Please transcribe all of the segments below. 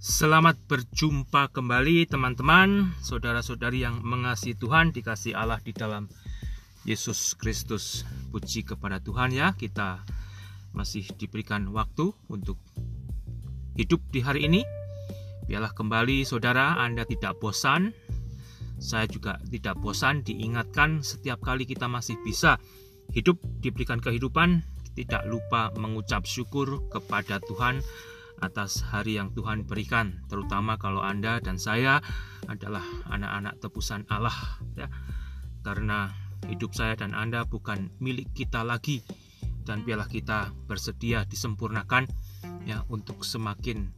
Selamat berjumpa kembali teman-teman, saudara-saudari yang mengasihi Tuhan, dikasih Allah di dalam Yesus Kristus. Puji kepada Tuhan ya, kita masih diberikan waktu untuk hidup di hari ini. Biarlah kembali saudara, Anda tidak bosan. Saya juga tidak bosan diingatkan setiap kali kita masih bisa hidup diberikan kehidupan, tidak lupa mengucap syukur kepada Tuhan atas hari yang Tuhan berikan, terutama kalau Anda dan saya adalah anak-anak tebusan Allah ya. Karena hidup saya dan Anda bukan milik kita lagi dan biarlah kita bersedia disempurnakan ya untuk semakin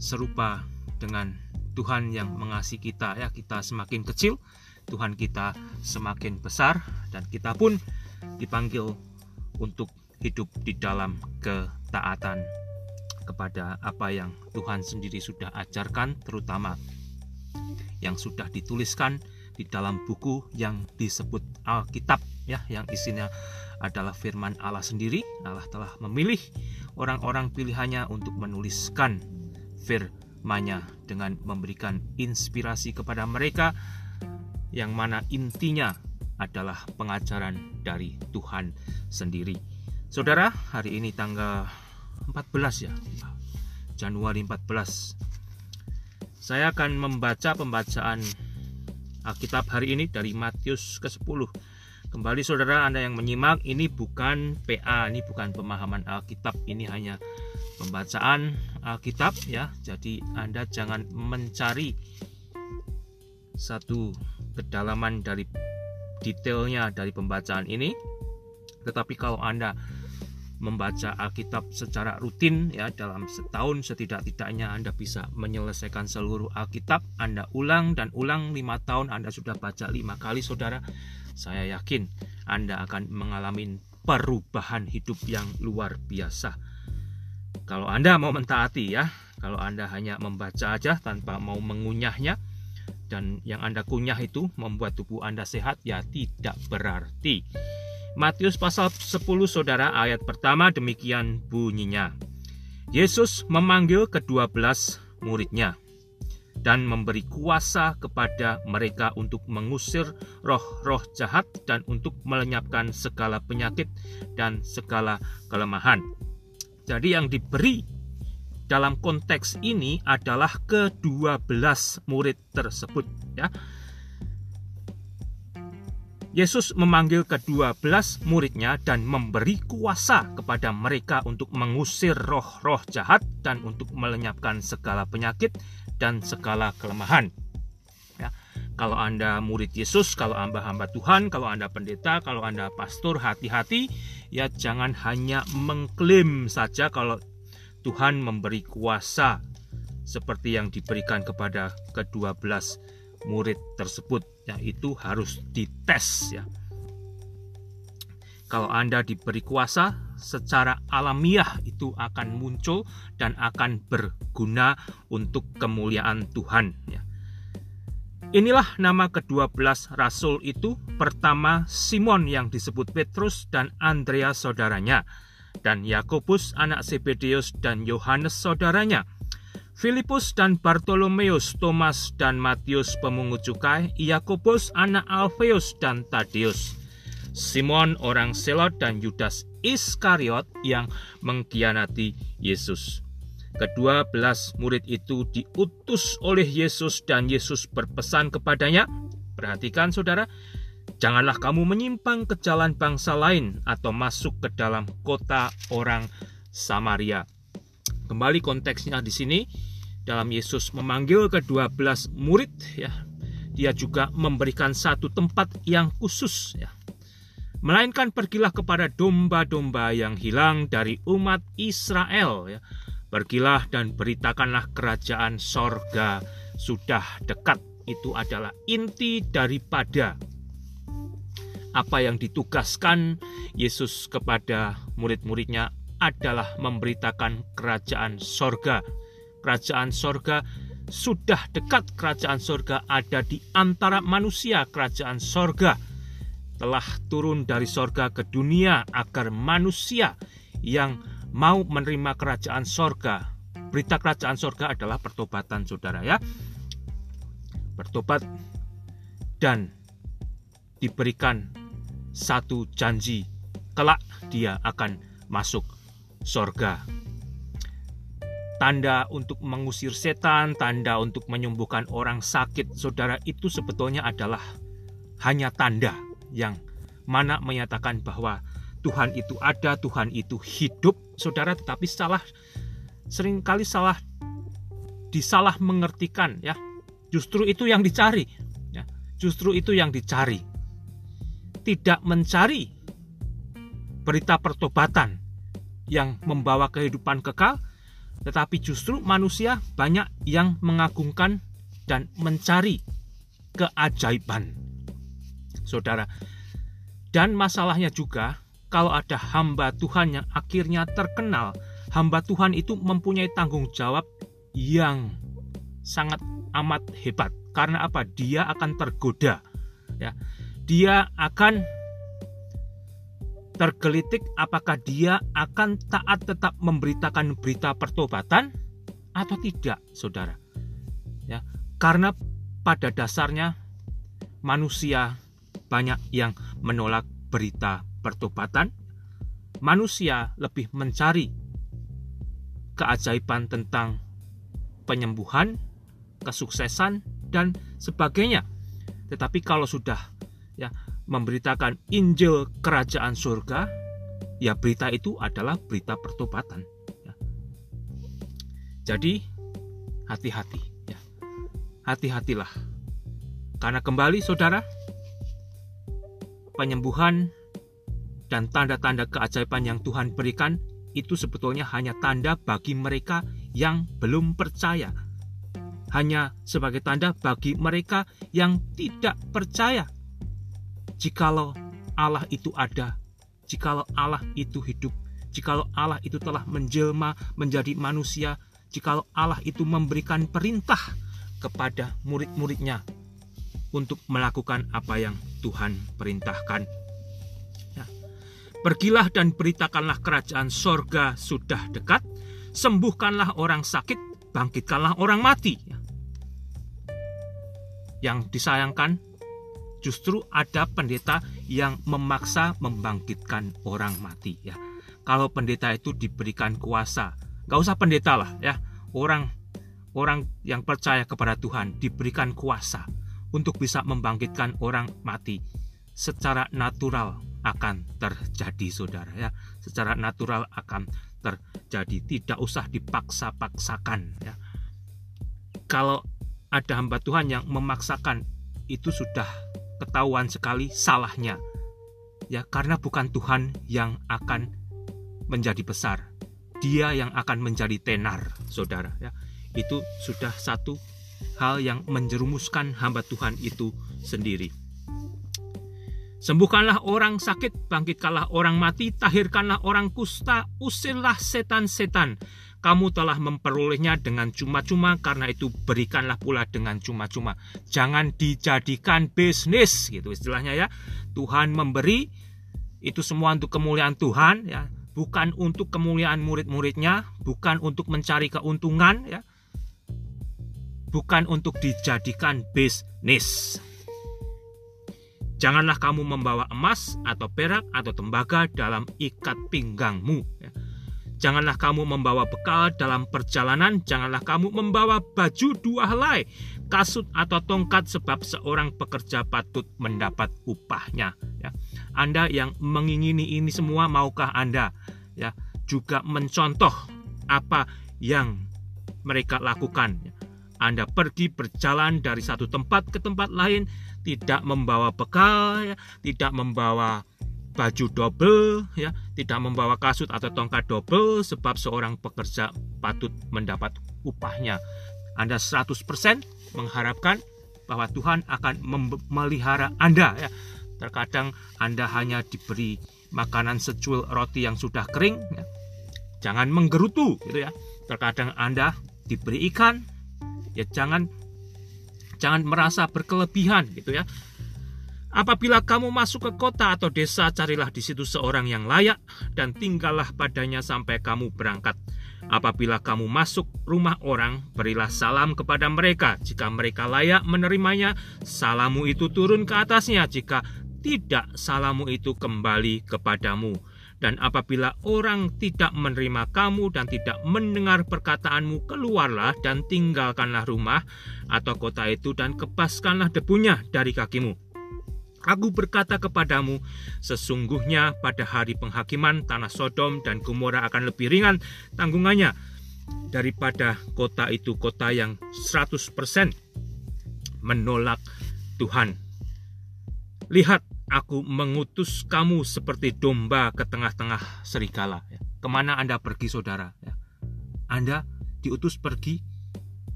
serupa dengan Tuhan yang mengasihi kita ya. Kita semakin kecil, Tuhan kita semakin besar dan kita pun dipanggil untuk hidup di dalam ketaatan kepada apa yang Tuhan sendiri sudah ajarkan, terutama yang sudah dituliskan di dalam buku yang disebut Alkitab, ya, yang isinya adalah firman Allah sendiri. Allah telah memilih orang-orang pilihannya untuk menuliskan firman-Nya dengan memberikan inspirasi kepada mereka yang mana intinya adalah pengajaran dari Tuhan sendiri. Saudara, hari ini tanggal 14 ya? Januari 14 saya akan membaca pembacaan Alkitab hari ini dari Matius ke-10 kembali saudara Anda yang menyimak ini bukan PA ini bukan pemahaman Alkitab. Ini hanya pembacaan Alkitab ya. Jadi Anda jangan mencari satu kedalaman dari detailnya dari pembacaan ini. Tetapi kalau Anda membaca Alkitab secara rutin ya dalam setahun setidak-tidaknya Anda bisa menyelesaikan seluruh Alkitab. Anda ulang dan ulang lima tahun Anda sudah baca lima kali saudara. Saya yakin Anda akan mengalami perubahan hidup yang luar biasa. Kalau Anda mau mentaati ya kalau Anda hanya membaca aja tanpa mau mengunyahnya dan yang Anda kunyah itu membuat tubuh Anda sehat ya tidak berarti Matius pasal 10 saudara ayat pertama demikian bunyinya. Yesus memanggil kedua belas muridnya dan memberi kuasa kepada mereka untuk mengusir roh-roh jahat dan untuk melenyapkan segala penyakit dan segala kelemahan. Jadi yang diberi dalam konteks ini adalah kedua belas murid tersebut ya Yesus memanggil kedua belas muridnya dan memberi kuasa kepada mereka untuk mengusir roh-roh jahat dan untuk melenyapkan segala penyakit dan segala kelemahan. Ya, kalau Anda murid Yesus, kalau Anda hamba Tuhan, kalau Anda pendeta, kalau Anda pastor, hati-hati ya jangan hanya mengklaim saja kalau Tuhan memberi kuasa seperti yang diberikan kepada kedua belas murid tersebut ya itu harus dites ya. Kalau Anda diberi kuasa secara alamiah itu akan muncul dan akan berguna untuk kemuliaan Tuhan ya. Inilah nama kedua belas rasul itu pertama Simon yang disebut Petrus dan Andreas saudaranya dan Yakobus anak Zebedeus dan Yohanes saudaranya Filipus dan Bartolomeus, Thomas dan Matius pemungut cukai, Yakobus anak Alfeus dan Tadeus, Simon orang Selot dan Yudas Iskariot yang mengkhianati Yesus. Kedua belas murid itu diutus oleh Yesus dan Yesus berpesan kepadanya, perhatikan saudara, janganlah kamu menyimpang ke jalan bangsa lain atau masuk ke dalam kota orang Samaria Kembali konteksnya di sini dalam Yesus memanggil kedua belas murid ya. Dia juga memberikan satu tempat yang khusus ya. Melainkan pergilah kepada domba-domba yang hilang dari umat Israel ya. Pergilah dan beritakanlah kerajaan sorga sudah dekat. Itu adalah inti daripada apa yang ditugaskan Yesus kepada murid-muridnya adalah memberitakan kerajaan sorga. Kerajaan sorga sudah dekat, kerajaan sorga ada di antara manusia. Kerajaan sorga telah turun dari sorga ke dunia agar manusia yang mau menerima kerajaan sorga berita kerajaan sorga adalah pertobatan saudara ya. Bertobat dan diberikan satu janji kelak dia akan masuk sorga. Tanda untuk mengusir setan, tanda untuk menyembuhkan orang sakit, saudara itu sebetulnya adalah hanya tanda yang mana menyatakan bahwa Tuhan itu ada, Tuhan itu hidup, saudara, tetapi salah sering kali salah disalah mengertikan ya. Justru itu yang dicari. Ya. Justru itu yang dicari. Tidak mencari berita pertobatan yang membawa kehidupan kekal, tetapi justru manusia banyak yang mengagungkan dan mencari keajaiban. Saudara, dan masalahnya juga kalau ada hamba Tuhan yang akhirnya terkenal, hamba Tuhan itu mempunyai tanggung jawab yang sangat amat hebat. Karena apa? Dia akan tergoda. Ya. Dia akan tergelitik apakah dia akan taat tetap memberitakan berita pertobatan atau tidak, Saudara. Ya. Karena pada dasarnya manusia banyak yang menolak berita pertobatan, manusia lebih mencari keajaiban tentang penyembuhan, kesuksesan, dan sebagainya. Tetapi kalau sudah ya memberitakan Injil Kerajaan Surga, ya berita itu adalah berita pertobatan. Ya. Jadi hati-hati, ya. hati-hatilah, karena kembali saudara, penyembuhan dan tanda-tanda keajaiban yang Tuhan berikan itu sebetulnya hanya tanda bagi mereka yang belum percaya. Hanya sebagai tanda bagi mereka yang tidak percaya. Jikalau Allah itu ada, jikalau Allah itu hidup, jikalau Allah itu telah menjelma menjadi manusia, jikalau Allah itu memberikan perintah kepada murid-muridnya untuk melakukan apa yang Tuhan perintahkan. Pergilah dan beritakanlah kerajaan sorga sudah dekat, sembuhkanlah orang sakit, bangkitkanlah orang mati. Yang disayangkan, justru ada pendeta yang memaksa membangkitkan orang mati. Ya, kalau pendeta itu diberikan kuasa, gak usah pendeta lah ya, orang orang yang percaya kepada Tuhan diberikan kuasa untuk bisa membangkitkan orang mati. Secara natural akan terjadi saudara ya. Secara natural akan terjadi. Tidak usah dipaksa-paksakan ya. Kalau ada hamba Tuhan yang memaksakan itu sudah ketahuan sekali salahnya. Ya karena bukan Tuhan yang akan menjadi besar. Dia yang akan menjadi tenar saudara ya. Itu sudah satu hal yang menjerumuskan hamba Tuhan itu sendiri. Sembuhkanlah orang sakit, bangkitkanlah orang mati, tahirkanlah orang kusta, usirlah setan-setan. Kamu telah memperolehnya dengan cuma-cuma, karena itu berikanlah pula dengan cuma-cuma. Jangan dijadikan bisnis, gitu istilahnya ya. Tuhan memberi, itu semua untuk kemuliaan Tuhan, ya. Bukan untuk kemuliaan murid-muridnya, bukan untuk mencari keuntungan, ya. Bukan untuk dijadikan bisnis. Janganlah kamu membawa emas atau perak atau tembaga dalam ikat pinggangmu. Ya. Janganlah kamu membawa bekal dalam perjalanan. Janganlah kamu membawa baju dua helai, kasut atau tongkat sebab seorang pekerja patut mendapat upahnya. Ya. Anda yang mengingini ini semua, maukah Anda ya juga mencontoh apa yang mereka lakukan? Anda pergi berjalan dari satu tempat ke tempat lain tidak membawa bekal, ya, tidak membawa baju double, ya, tidak membawa kasut atau tongkat double sebab seorang pekerja patut mendapat upahnya. Anda 100% mengharapkan bahwa Tuhan akan memelihara Anda ya. Terkadang Anda hanya diberi makanan secuil roti yang sudah kering ya. Jangan menggerutu gitu ya. Terkadang Anda diberi ikan ya jangan Jangan merasa berkelebihan gitu ya. Apabila kamu masuk ke kota atau desa, carilah di situ seorang yang layak dan tinggallah padanya sampai kamu berangkat. Apabila kamu masuk rumah orang, berilah salam kepada mereka. Jika mereka layak menerimanya, salamu itu turun ke atasnya. Jika tidak, salamu itu kembali kepadamu. Dan apabila orang tidak menerima kamu dan tidak mendengar perkataanmu, keluarlah dan tinggalkanlah rumah atau kota itu dan kepaskanlah debunya dari kakimu. Aku berkata kepadamu, sesungguhnya pada hari penghakiman tanah Sodom dan Gomora akan lebih ringan tanggungannya daripada kota itu kota yang 100% menolak Tuhan. Lihat, aku mengutus kamu seperti domba ke tengah-tengah serigala. Ya. Ke mana Anda pergi, saudara? Ya. Anda diutus pergi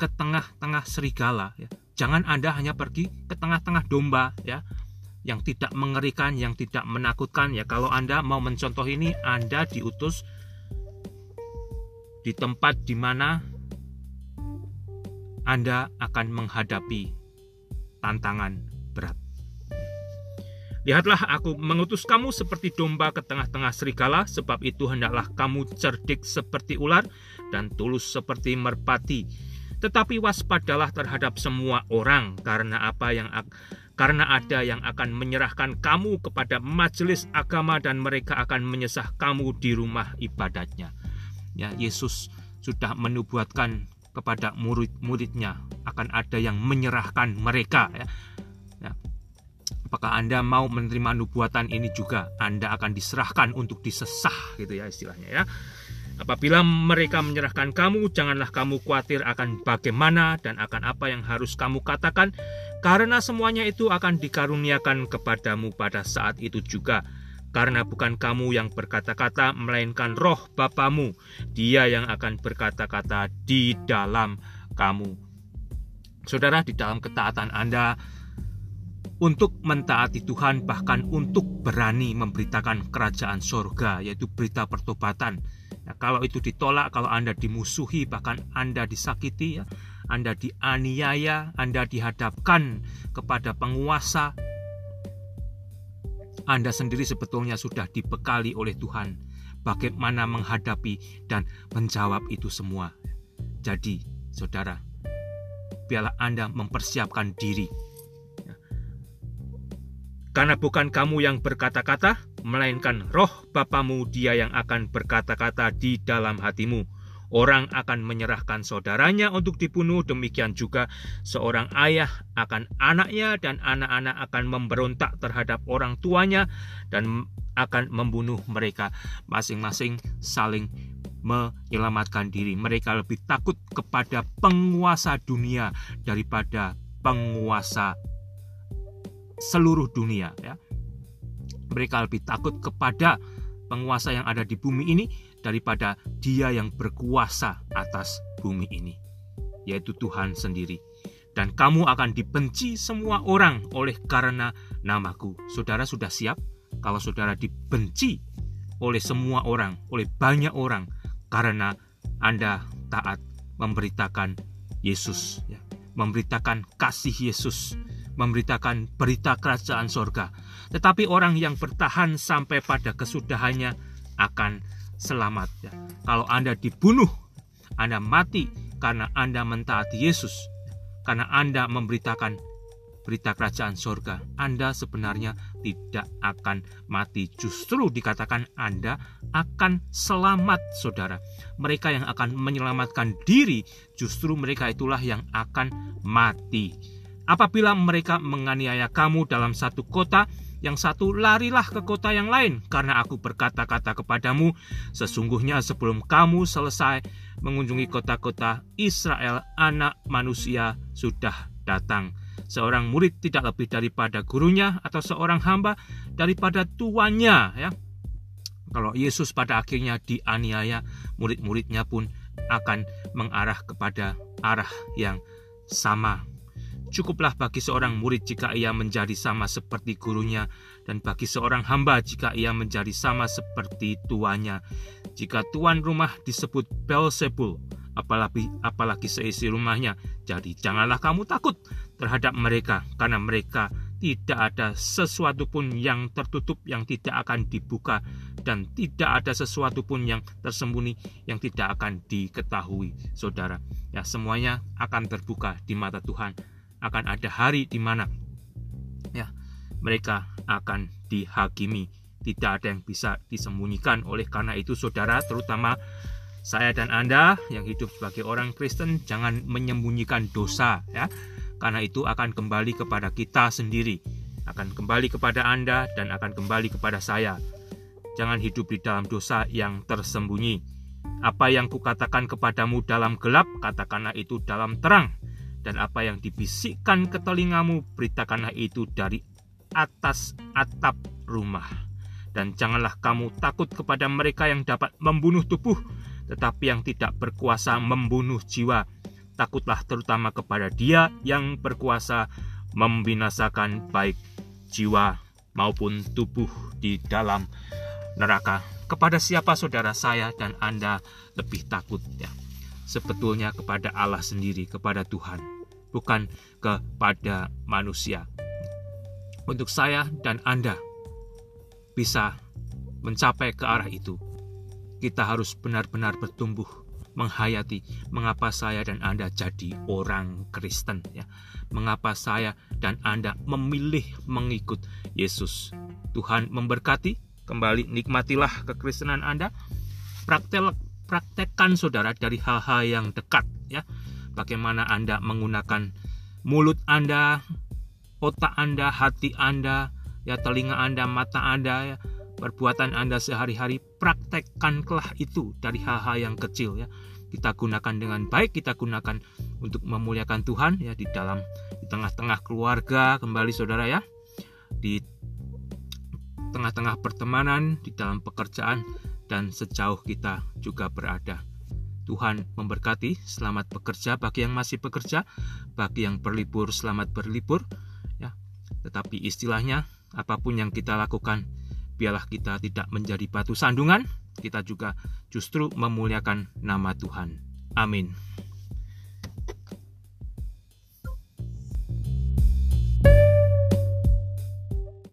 ke tengah-tengah serigala. Jangan Anda hanya pergi ke tengah-tengah domba ya yang tidak mengerikan, yang tidak menakutkan ya. Kalau Anda mau mencontoh ini, Anda diutus di tempat di mana Anda akan menghadapi tantangan berat. Lihatlah aku mengutus kamu seperti domba ke tengah-tengah serigala, sebab itu hendaklah kamu cerdik seperti ular dan tulus seperti merpati tetapi waspadalah terhadap semua orang karena apa yang karena ada yang akan menyerahkan kamu kepada majelis agama dan mereka akan menyesah kamu di rumah ibadatnya. Ya, Yesus sudah menubuatkan kepada murid-muridnya akan ada yang menyerahkan mereka ya. ya. Apakah Anda mau menerima nubuatan ini juga? Anda akan diserahkan untuk disesah gitu ya istilahnya ya. Apabila mereka menyerahkan kamu, janganlah kamu khawatir akan bagaimana dan akan apa yang harus kamu katakan, karena semuanya itu akan dikaruniakan kepadamu pada saat itu juga. Karena bukan kamu yang berkata-kata, melainkan roh Bapamu, dia yang akan berkata-kata di dalam kamu. Saudara, di dalam ketaatan Anda, untuk mentaati Tuhan, bahkan untuk berani memberitakan kerajaan sorga, yaitu berita pertobatan, Ya, kalau itu ditolak, kalau Anda dimusuhi, bahkan Anda disakiti, ya, Anda dianiaya, Anda dihadapkan kepada penguasa, Anda sendiri sebetulnya sudah dibekali oleh Tuhan bagaimana menghadapi dan menjawab itu semua. Jadi, saudara, biarlah Anda mempersiapkan diri. Ya. Karena bukan kamu yang berkata-kata, melainkan roh Bapamu dia yang akan berkata-kata di dalam hatimu. Orang akan menyerahkan saudaranya untuk dibunuh, demikian juga seorang ayah akan anaknya dan anak-anak akan memberontak terhadap orang tuanya dan akan membunuh mereka masing-masing saling menyelamatkan diri. Mereka lebih takut kepada penguasa dunia daripada penguasa seluruh dunia ya mereka lebih takut kepada penguasa yang ada di bumi ini daripada dia yang berkuasa atas bumi ini, yaitu Tuhan sendiri. Dan kamu akan dibenci semua orang oleh karena namaku. Saudara sudah siap kalau saudara dibenci oleh semua orang, oleh banyak orang karena Anda taat memberitakan Yesus, ya. memberitakan kasih Yesus, memberitakan berita kerajaan sorga. Tetapi orang yang bertahan sampai pada kesudahannya akan selamat. Ya. Kalau Anda dibunuh, Anda mati karena Anda mentaati Yesus, karena Anda memberitakan berita kerajaan sorga, Anda sebenarnya tidak akan mati. Justru dikatakan Anda akan selamat, saudara. Mereka yang akan menyelamatkan diri, justru mereka itulah yang akan mati. Apabila mereka menganiaya kamu dalam satu kota, yang satu larilah ke kota yang lain, karena aku berkata-kata kepadamu, sesungguhnya sebelum kamu selesai mengunjungi kota-kota Israel, anak manusia sudah datang. Seorang murid tidak lebih daripada gurunya, atau seorang hamba daripada tuannya. Ya, kalau Yesus pada akhirnya dianiaya, murid-muridnya pun akan mengarah kepada arah yang sama. Cukuplah bagi seorang murid jika ia menjadi sama seperti gurunya, dan bagi seorang hamba jika ia menjadi sama seperti tuannya. Jika tuan rumah disebut Belzebul, apalagi apalagi seisi rumahnya, jadi janganlah kamu takut terhadap mereka, karena mereka tidak ada sesuatu pun yang tertutup yang tidak akan dibuka dan tidak ada sesuatu pun yang tersembunyi yang tidak akan diketahui saudara ya semuanya akan terbuka di mata Tuhan akan ada hari di mana ya mereka akan dihakimi tidak ada yang bisa disembunyikan oleh karena itu saudara terutama saya dan Anda yang hidup sebagai orang Kristen jangan menyembunyikan dosa ya karena itu akan kembali kepada kita sendiri, akan kembali kepada Anda, dan akan kembali kepada saya. Jangan hidup di dalam dosa yang tersembunyi. Apa yang kukatakan kepadamu dalam gelap, katakanlah itu dalam terang. Dan apa yang dibisikkan ke telingamu, beritakanlah itu dari atas atap rumah. Dan janganlah kamu takut kepada mereka yang dapat membunuh tubuh, tetapi yang tidak berkuasa membunuh jiwa takutlah terutama kepada Dia yang berkuasa membinasakan baik jiwa maupun tubuh di dalam neraka. Kepada siapa saudara saya dan Anda lebih takut ya? Sebetulnya kepada Allah sendiri, kepada Tuhan, bukan kepada manusia. Untuk saya dan Anda bisa mencapai ke arah itu, kita harus benar-benar bertumbuh menghayati mengapa saya dan Anda jadi orang Kristen ya. Mengapa saya dan Anda memilih mengikut Yesus. Tuhan memberkati, kembali nikmatilah kekristenan Anda. Praktek praktekkan saudara dari hal-hal yang dekat ya. Bagaimana Anda menggunakan mulut Anda, otak Anda, hati Anda, ya telinga Anda, mata Anda ya perbuatan Anda sehari-hari, praktekkanlah itu dari hal-hal yang kecil ya. Kita gunakan dengan baik, kita gunakan untuk memuliakan Tuhan ya di dalam di tengah-tengah keluarga kembali Saudara ya. Di tengah-tengah pertemanan, di dalam pekerjaan dan sejauh kita juga berada. Tuhan memberkati, selamat bekerja bagi yang masih bekerja, bagi yang berlibur selamat berlibur ya. Tetapi istilahnya apa pun yang kita lakukan biarlah kita tidak menjadi batu sandungan, kita juga justru memuliakan nama Tuhan. Amin.